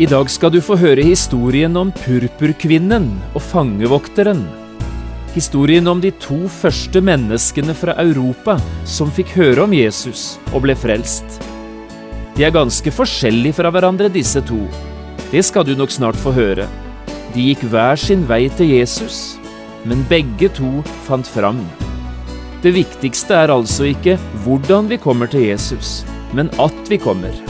I dag skal du få høre historien om purpurkvinnen og fangevokteren. Historien om de to første menneskene fra Europa som fikk høre om Jesus og ble frelst. De er ganske forskjellige fra hverandre, disse to. Det skal du nok snart få høre. De gikk hver sin vei til Jesus, men begge to fant fram. Det viktigste er altså ikke hvordan vi kommer til Jesus, men at vi kommer.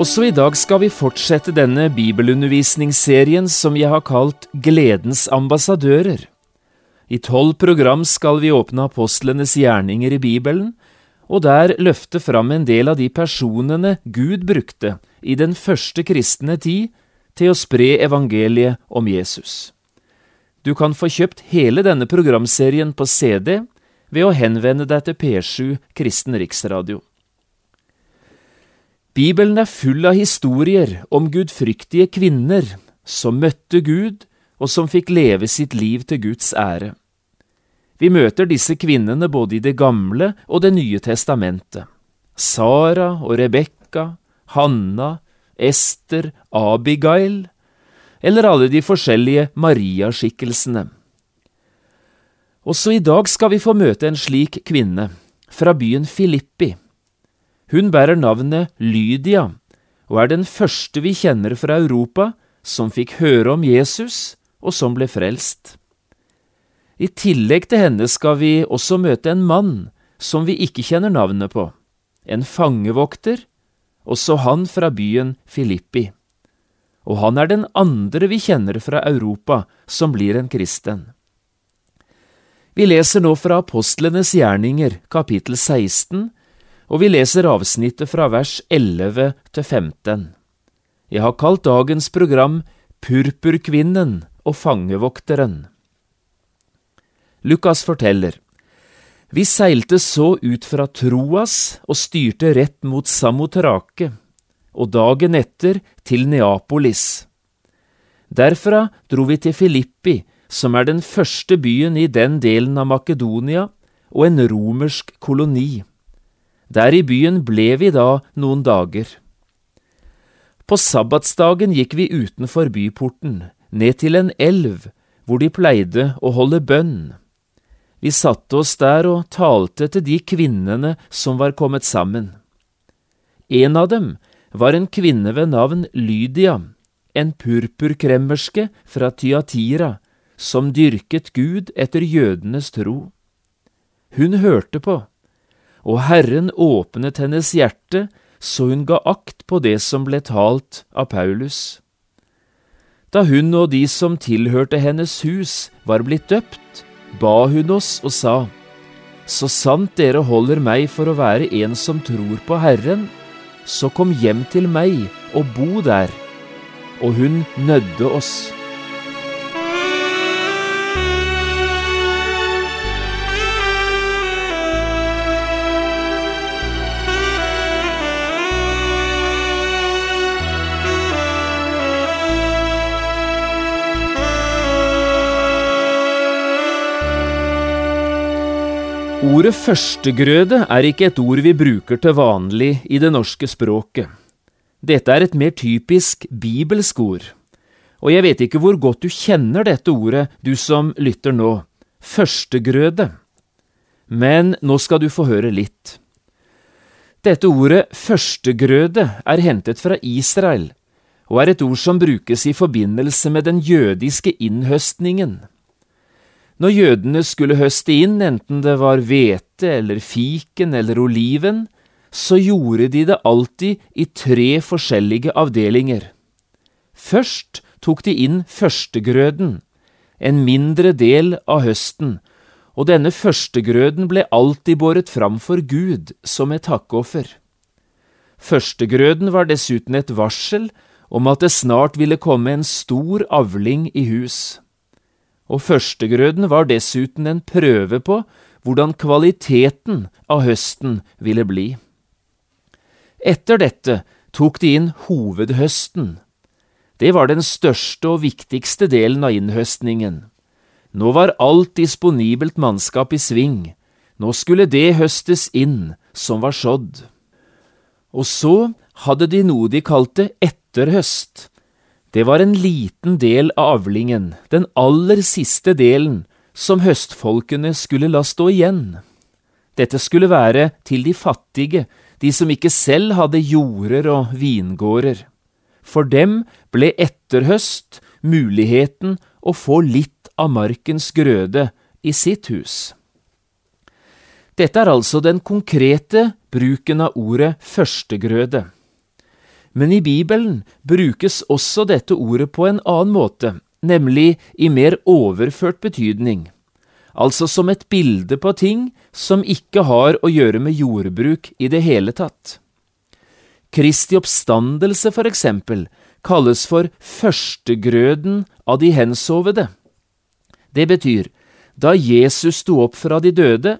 Også i dag skal vi fortsette denne bibelundervisningsserien som jeg har kalt Gledens ambassadører. I tolv program skal vi åpne apostlenes gjerninger i Bibelen, og der løfte fram en del av de personene Gud brukte i den første kristne tid til å spre evangeliet om Jesus. Du kan få kjøpt hele denne programserien på CD ved å henvende deg til P7 Kristen Riksradio. Bibelen er full av historier om gudfryktige kvinner som møtte Gud, og som fikk leve sitt liv til Guds ære. Vi møter disse kvinnene både i Det gamle og Det nye testamentet. Sara og Rebekka, Hanna, Ester, Abigail, eller alle de forskjellige Maria-skikkelsene. Også i dag skal vi få møte en slik kvinne, fra byen Filippi. Hun bærer navnet Lydia og er den første vi kjenner fra Europa som fikk høre om Jesus og som ble frelst. I tillegg til henne skal vi også møte en mann som vi ikke kjenner navnet på, en fangevokter, også han fra byen Filippi. Og han er den andre vi kjenner fra Europa som blir en kristen. Vi leser nå fra Apostlenes gjerninger, kapittel 16, og vi leser avsnittet fra vers 11 til 15. Jeg har kalt dagens program Purpurkvinnen og fangevokteren. Lukas forteller. Vi seilte så ut fra Troas og styrte rett mot Samotrake, og dagen etter til Neapolis. Derfra dro vi til Filippi, som er den første byen i den delen av Makedonia og en romersk koloni. Der i byen ble vi da noen dager. På sabbatsdagen gikk vi utenfor byporten, ned til en elv, hvor de pleide å holde bønn. Vi satte oss der og talte til de kvinnene som var kommet sammen. En av dem var en kvinne ved navn Lydia, en purpurkremmerske fra Tyatira, som dyrket Gud etter jødenes tro. Hun hørte på og Herren åpnet hennes hjerte så hun ga akt på det som ble talt av Paulus. Da hun og de som tilhørte hennes hus var blitt døpt, ba hun oss og sa, Så sant dere holder meg for å være en som tror på Herren, så kom hjem til meg og bo der. Og hun nødde oss. Ordet førstegrøde er ikke et ord vi bruker til vanlig i det norske språket. Dette er et mer typisk bibelsk ord, og jeg vet ikke hvor godt du kjenner dette ordet, du som lytter nå, førstegrøde. Men nå skal du få høre litt. Dette ordet førstegrøde er hentet fra Israel, og er et ord som brukes i forbindelse med den jødiske innhøstningen. Når jødene skulle høste inn, enten det var hvete eller fiken eller oliven, så gjorde de det alltid i tre forskjellige avdelinger. Først tok de inn førstegrøden, en mindre del av høsten, og denne førstegrøden ble alltid båret fram for Gud som et takkoffer. Førstegrøden var dessuten et varsel om at det snart ville komme en stor avling i hus. Og førstegrøden var dessuten en prøve på hvordan kvaliteten av høsten ville bli. Etter dette tok de inn hovedhøsten. Det var den største og viktigste delen av innhøstningen. Nå var alt disponibelt mannskap i sving, nå skulle det høstes inn som var sådd. Og så hadde de noe de kalte etterhøst. Det var en liten del av avlingen, den aller siste delen, som høstfolkene skulle la stå igjen. Dette skulle være til de fattige, de som ikke selv hadde jorder og vingårder. For dem ble etterhøst muligheten å få litt av markens grøde i sitt hus. Dette er altså den konkrete bruken av ordet førstegrøde. Men i Bibelen brukes også dette ordet på en annen måte, nemlig i mer overført betydning, altså som et bilde på ting som ikke har å gjøre med jordbruk i det hele tatt. Kristi oppstandelse, for eksempel, kalles for førstegrøden av de hensovede. Det betyr, da Jesus sto opp fra de døde,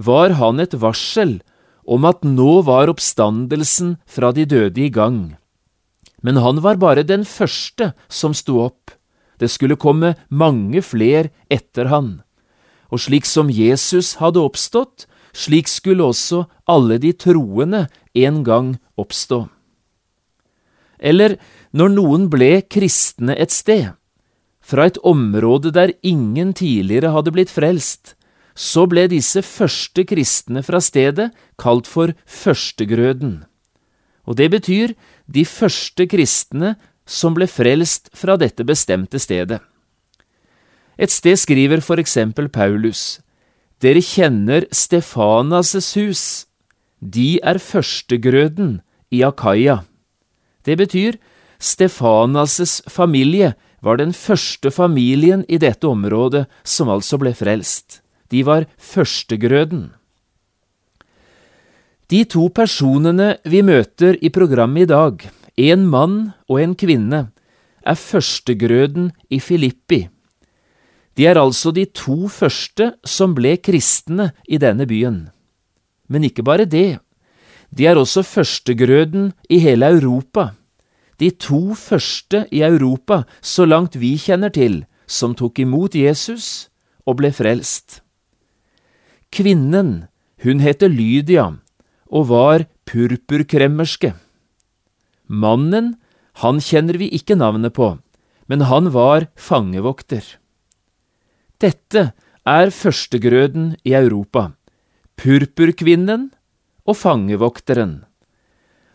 var han et varsel om at nå var oppstandelsen fra de døde i gang. Men han var bare den første som sto opp. Det skulle komme mange fler etter han. Og slik som Jesus hadde oppstått, slik skulle også alle de troende en gang oppstå. Eller når noen ble kristne et sted, fra et område der ingen tidligere hadde blitt frelst, så ble disse første kristne fra stedet kalt for førstegrøden. Og det betyr de første kristne som ble frelst fra dette bestemte stedet. Et sted skriver for eksempel Paulus, Dere kjenner Stefanas' hus, de er førstegrøden i Akaya. Det betyr Stefanas' familie var den første familien i dette området som altså ble frelst. De var førstegrøden. De to personene vi møter i programmet i dag, en mann og en kvinne, er førstegrøden i Filippi. De er altså de to første som ble kristne i denne byen. Men ikke bare det, de er også førstegrøden i hele Europa. De to første i Europa, så langt vi kjenner til, som tok imot Jesus og ble frelst. Kvinnen, hun heter Lydia og var purpurkremmerske. Mannen, han kjenner vi ikke navnet på, men han var fangevokter. Dette er førstegrøden i Europa, purpurkvinnen og fangevokteren.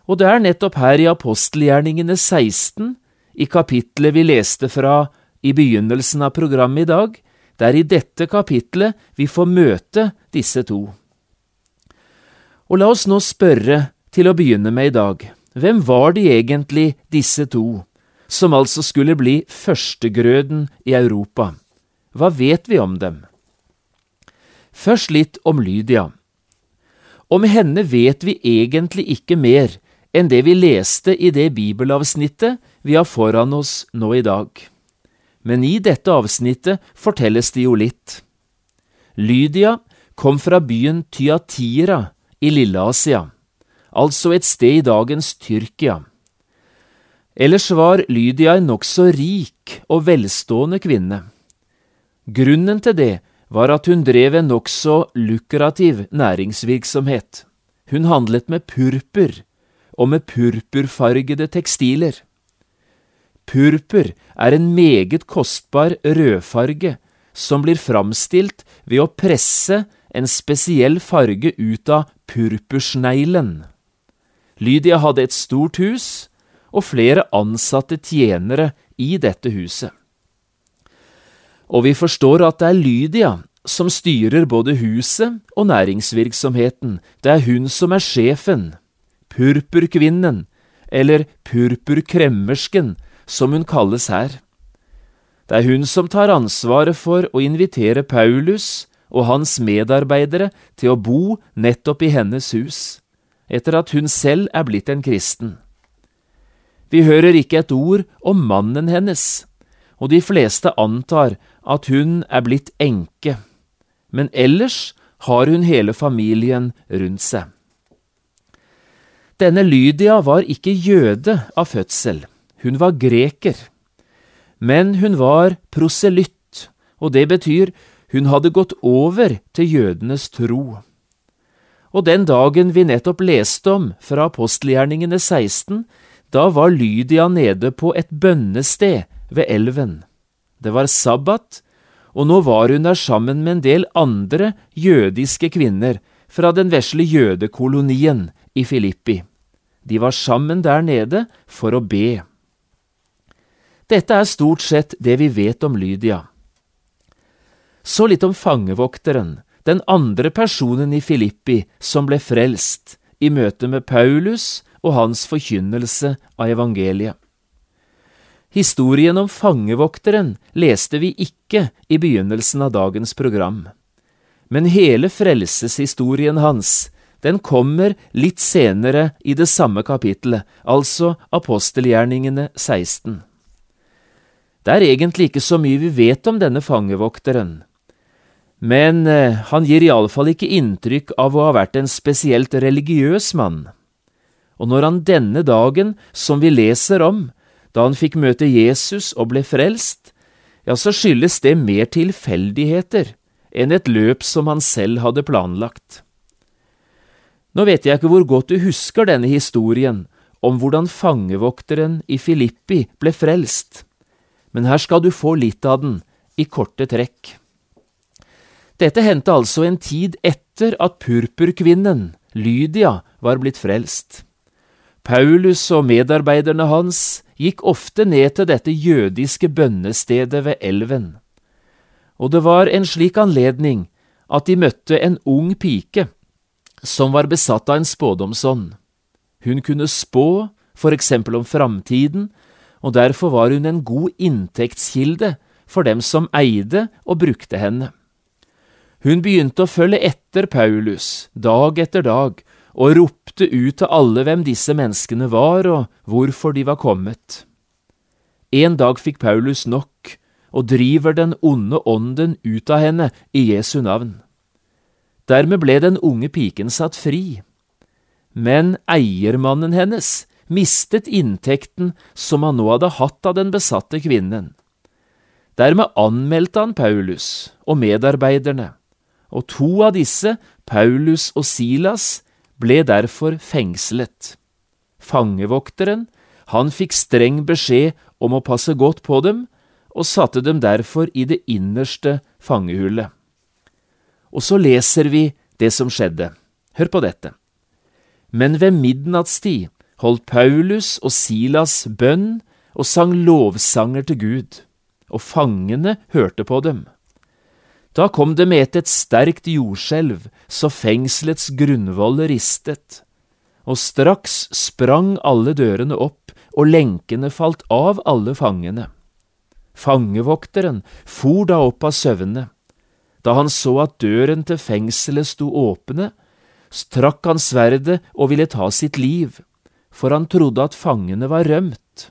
Og det er nettopp her i apostelgjerningene 16, i kapittelet vi leste fra i begynnelsen av programmet i dag, det er i dette kapitlet vi får møte disse to. Og la oss nå spørre til å begynne med i dag, hvem var de egentlig, disse to, som altså skulle bli førstegrøden i Europa? Hva vet vi om dem? Først litt om Lydia. Om henne vet vi egentlig ikke mer enn det vi leste i det bibelavsnittet vi har foran oss nå i dag men i dette avsnittet fortelles det jo litt. Lydia kom fra byen Tyatira i Lille-Asia, altså et sted i dagens Tyrkia. Ellers var Lydia en nokså rik og velstående kvinne. Grunnen til det var at hun drev en nokså lukrativ næringsvirksomhet. Hun handlet med purpur og med purpurfargede tekstiler. Purpur er en meget kostbar rødfarge som blir framstilt ved å presse en spesiell farge ut av purpursneglen. Lydia hadde et stort hus og flere ansatte tjenere i dette huset. Og vi forstår at det er Lydia som styrer både huset og næringsvirksomheten, det er hun som er sjefen. purpurkvinnen, eller purpurkremmersken, som hun kalles her. Det er hun som tar ansvaret for å invitere Paulus og hans medarbeidere til å bo nettopp i hennes hus, etter at hun selv er blitt en kristen. Vi hører ikke et ord om mannen hennes, og de fleste antar at hun er blitt enke, men ellers har hun hele familien rundt seg. Denne Lydia var ikke jøde av fødsel, hun var greker. Men hun var proselytt, og det betyr hun hadde gått over til jødenes tro. Og den dagen vi nettopp leste om fra apostelgjerningene 16, da var Lydia nede på et bønnested ved elven. Det var sabbat, og nå var hun der sammen med en del andre jødiske kvinner fra den vesle jødekolonien i Filippi. De var sammen der nede for å be. Dette er stort sett det vi vet om Lydia. Så litt om fangevokteren, den andre personen i Filippi som ble frelst i møte med Paulus og hans forkynnelse av evangeliet. Historien om fangevokteren leste vi ikke i begynnelsen av dagens program, men hele frelseshistorien hans den kommer litt senere i det samme kapittelet, altså apostelgjerningene 16. Det er egentlig ikke så mye vi vet om denne fangevokteren, men eh, han gir iallfall ikke inntrykk av å ha vært en spesielt religiøs mann. Og når han denne dagen, som vi leser om, da han fikk møte Jesus og ble frelst, ja, så skyldes det mer tilfeldigheter enn et løp som han selv hadde planlagt. Nå vet jeg ikke hvor godt du husker denne historien om hvordan fangevokteren i Filippi ble frelst, men her skal du få litt av den, i korte trekk. Dette hendte altså en tid etter at purpurkvinnen, Lydia, var blitt frelst. Paulus og medarbeiderne hans gikk ofte ned til dette jødiske bønnestedet ved elven, og det var en slik anledning at de møtte en ung pike som var besatt av en spådomsånd. Hun kunne spå, for eksempel om framtiden, og derfor var hun en god inntektskilde for dem som eide og brukte henne. Hun begynte å følge etter Paulus dag etter dag og ropte ut til alle hvem disse menneskene var og hvorfor de var kommet. En dag fikk Paulus nok og driver den onde ånden ut av henne i Jesu navn. Dermed ble den unge piken satt fri. Men eiermannen hennes mistet inntekten som han nå hadde hatt av den besatte kvinnen. Dermed anmeldte han Paulus og medarbeiderne, og to av disse, Paulus og Silas, ble derfor fengslet. Fangevokteren, han fikk streng beskjed om å passe godt på dem, og satte dem derfor i det innerste fangehullet. Og så leser vi det som skjedde. Hør på dette. Men ved midnattstid holdt Paulus og Silas bønn og sang lovsanger til Gud, og fangene hørte på dem. Da kom det med et sterkt jordskjelv, så fengselets grunnvoller ristet, og straks sprang alle dørene opp, og lenkene falt av alle fangene. Fangevokteren for da opp av søvne da han så at døren til fengselet sto åpne, strakk han sverdet og ville ta sitt liv, for han trodde at fangene var rømt.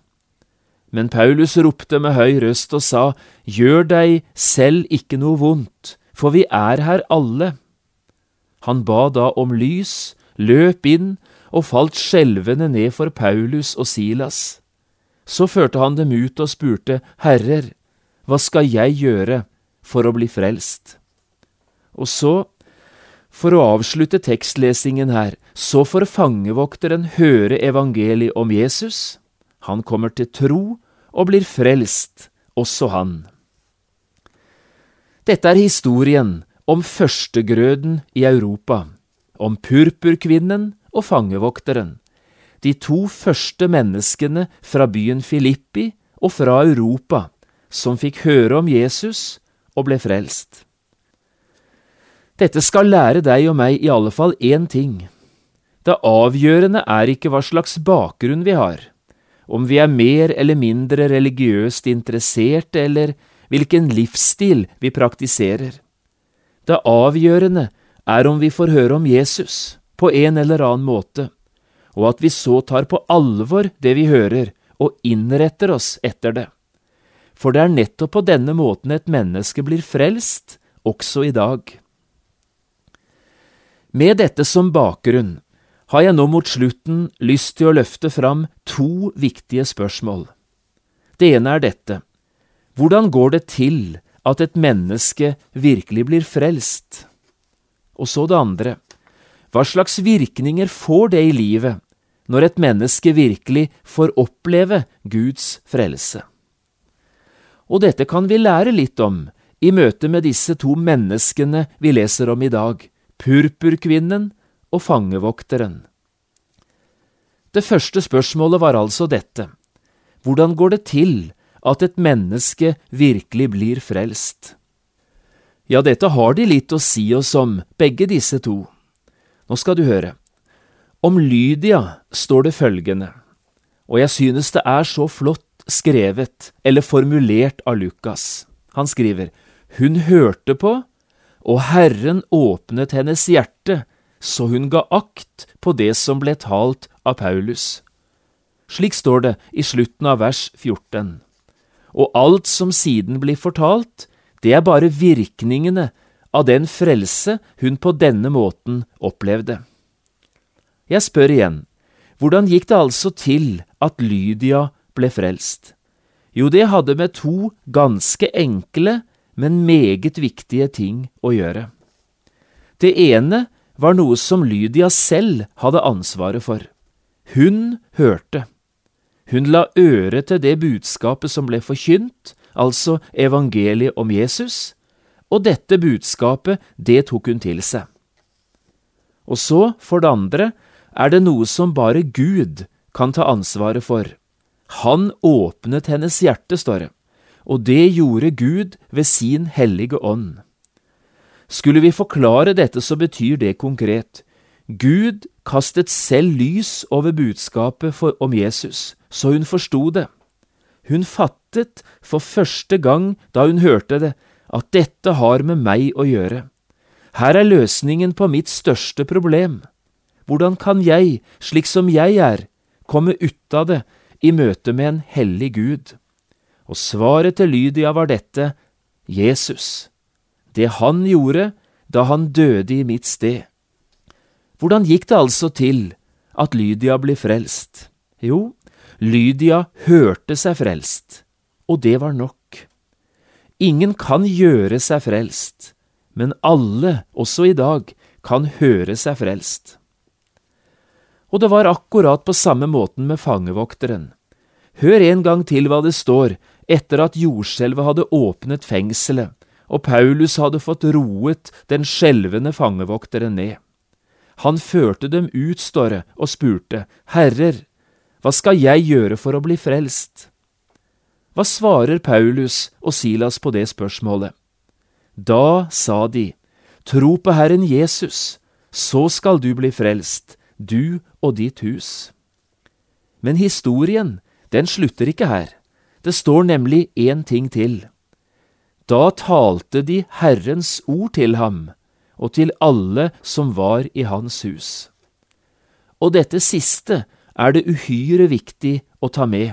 Men Paulus ropte med høy røst og sa, Gjør deg selv ikke noe vondt, for vi er her alle. Han ba da om lys, løp inn og falt skjelvende ned for Paulus og Silas. Så førte han dem ut og spurte, Herrer, hva skal jeg gjøre for å bli frelst. Og så, for å avslutte tekstlesingen her, så får fangevokteren høre evangeliet om Jesus. Han kommer til tro og blir frelst, også han. Dette er historien om førstegrøden i Europa, om purpurkvinnen og fangevokteren, de to første menneskene fra byen Filippi og fra Europa som fikk høre om Jesus og ble frelst. Dette skal lære deg og meg i alle fall én ting. Det avgjørende er ikke hva slags bakgrunn vi har, om vi er mer eller mindre religiøst interesserte, eller hvilken livsstil vi praktiserer. Det avgjørende er om vi får høre om Jesus på en eller annen måte, og at vi så tar på alvor det vi hører, og innretter oss etter det. For det er nettopp på denne måten et menneske blir frelst, også i dag. Med dette som bakgrunn har jeg nå mot slutten lyst til å løfte fram to viktige spørsmål. Det ene er dette. Hvordan går det til at et menneske virkelig blir frelst? Og så det andre. Hva slags virkninger får det i livet når et menneske virkelig får oppleve Guds frelse? Og dette kan vi lære litt om i møte med disse to menneskene vi leser om i dag, purpurkvinnen og fangevokteren. Det første spørsmålet var altså dette. Hvordan går det til at et menneske virkelig blir frelst? Ja, dette har de litt å si oss om, begge disse to. Nå skal du høre. Om Lydia står det følgende, og jeg synes det er så flott skrevet eller formulert av Lukas. Han skriver, Hun hørte på, og Herren åpnet hennes hjerte så hun ga akt på det som ble talt av Paulus. Slik står det i slutten av vers 14. Og alt som siden blir fortalt, det er bare virkningene av den frelse hun på denne måten opplevde. Jeg spør igjen, hvordan gikk det altså til at Lydia ble frelst? Jo, det hadde med to ganske enkle, men meget viktige ting å gjøre. Det ene var noe som Lydia selv hadde ansvaret for. Hun hørte. Hun la øre til det budskapet som ble forkynt, altså evangeliet om Jesus, og dette budskapet, det tok hun til seg. Og så, for det andre, er det noe som bare Gud kan ta ansvaret for. Han åpnet hennes hjerte, står det, og det gjorde Gud ved sin hellige ånd. Skulle vi forklare dette, så betyr det konkret. Gud kastet selv lys over budskapet for, om Jesus, så hun forsto det. Hun fattet for første gang da hun hørte det, at dette har med meg å gjøre. Her er løsningen på mitt største problem. Hvordan kan jeg, slik som jeg er, komme ut av det i møte med en hellig Gud? Og svaret til Lydia var dette, Jesus det han gjorde da han døde i mitt sted. Hvordan gikk det altså til at Lydia ble frelst? Jo, Lydia hørte seg frelst, og det var nok. Ingen kan gjøre seg frelst, men alle, også i dag, kan høre seg frelst. Og det var akkurat på samme måten med fangevokteren. Hør en gang til hva det står etter at jordskjelvet hadde åpnet fengselet og Paulus hadde fått roet den skjelvende fangevokteren ned. Han førte dem ut, står og spurte, Herrer, hva skal jeg gjøre for å bli frelst? Hva svarer Paulus og Silas på det spørsmålet? Da sa de, Tro på Herren Jesus, så skal du bli frelst, du og ditt hus. Men historien, den slutter ikke her. Det står nemlig én ting til. Da talte de Herrens ord til ham og til alle som var i hans hus. Og dette siste er det uhyre viktig å ta med.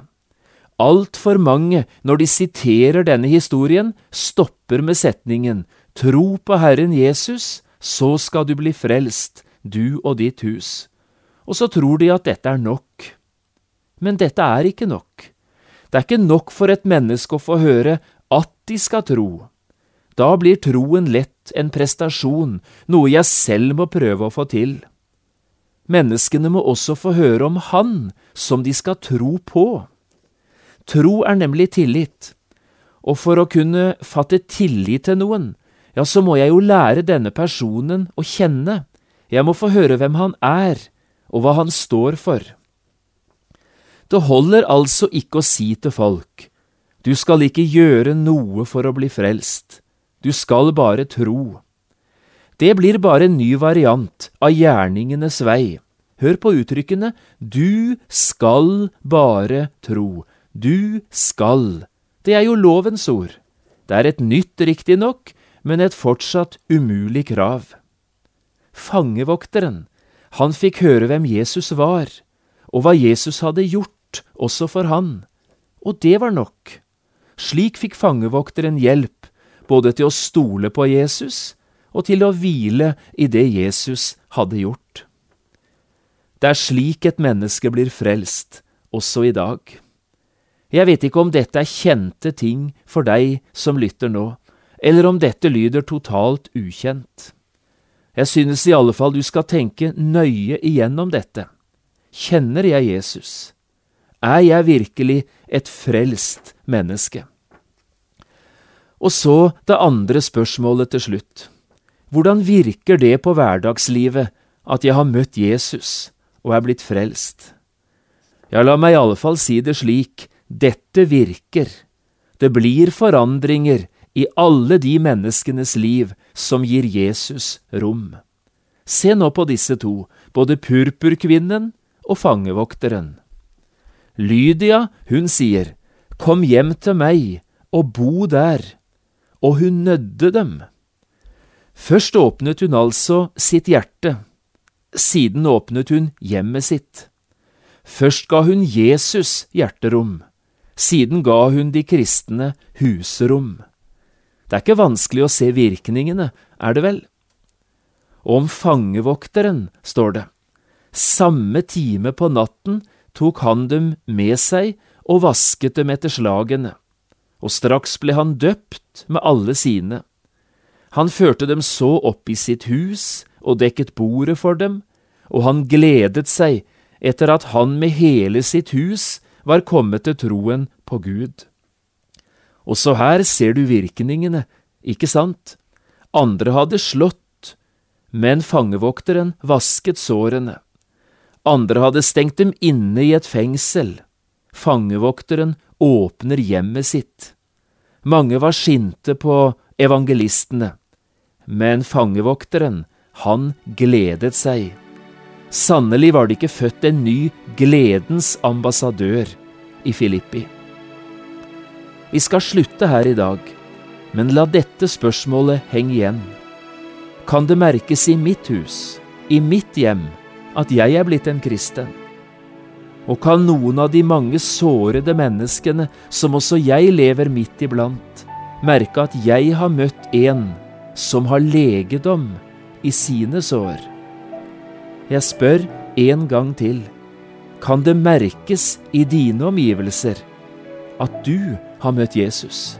Altfor mange, når de siterer denne historien, stopper med setningen Tro på Herren Jesus, så skal du bli frelst, du og ditt hus. Og så tror de at dette er nok. Men dette er ikke nok. Det er ikke nok for et menneske å få høre at de skal tro. Da blir troen lett en prestasjon, noe jeg selv må prøve å få til. Menneskene må også få høre om Han som de skal tro på. Tro er nemlig tillit, og for å kunne fatte tillit til noen, ja, så må jeg jo lære denne personen å kjenne, jeg må få høre hvem han er, og hva han står for. Det holder altså ikke å si til folk, du skal ikke gjøre noe for å bli frelst, du skal bare tro. Det blir bare en ny variant av gjerningenes vei, Hør på uttrykkene du skal bare tro. Du skal. Det er jo lovens ord. Det er et nytt, riktignok, men et fortsatt umulig krav. Fangevokteren, han fikk høre hvem Jesus var, og hva Jesus hadde gjort, også for han. Og det var nok. Slik fikk fangevokteren hjelp, både til å stole på Jesus og til å hvile i det Jesus hadde gjort. Det er slik et menneske blir frelst, også i dag. Jeg vet ikke om dette er kjente ting for deg som lytter nå, eller om dette lyder totalt ukjent. Jeg synes i alle fall du skal tenke nøye igjennom dette. Kjenner jeg Jesus? Er jeg virkelig et frelst menneske? Og så det andre spørsmålet til slutt. Hvordan virker det på hverdagslivet at jeg har møtt Jesus og er blitt frelst? Ja, la meg i alle fall si det slik, dette virker. Det blir forandringer i alle de menneskenes liv som gir Jesus rom. Se nå på disse to, både purpurkvinnen og fangevokteren. Lydia, hun sier, Kom hjem til meg og bo der, og hun nødde dem. Først åpnet hun altså sitt hjerte, siden åpnet hun hjemmet sitt. Først ga hun Jesus hjerterom, siden ga hun de kristne husrom. Det er ikke vanskelig å se virkningene, er det vel? Og om fangevokteren står det, samme time på natten tok han dem med seg og vasket dem etter slagene, og straks ble han døpt med alle sine. Han førte dem så opp i sitt hus og dekket bordet for dem, og han gledet seg etter at han med hele sitt hus var kommet til troen på Gud. Også her ser du virkningene, ikke sant? Andre hadde slått, men fangevokteren vasket sårene. Andre hadde stengt dem inne i et fengsel. Fangevokteren åpner hjemmet sitt. Mange var sinte på evangelistene, men fangevokteren, han gledet seg. Sannelig var det ikke født en ny gledens ambassadør i Filippi. Vi skal slutte her i dag, men la dette spørsmålet henge igjen. Kan det merkes i mitt hus, i mitt hjem, at jeg er blitt en kristen? Og kan noen av de mange sårede menneskene som også jeg lever midt iblant, merke at jeg har møtt en som har legedom i sine sår. Jeg spør en gang til, kan det merkes i dine omgivelser at du har møtt Jesus?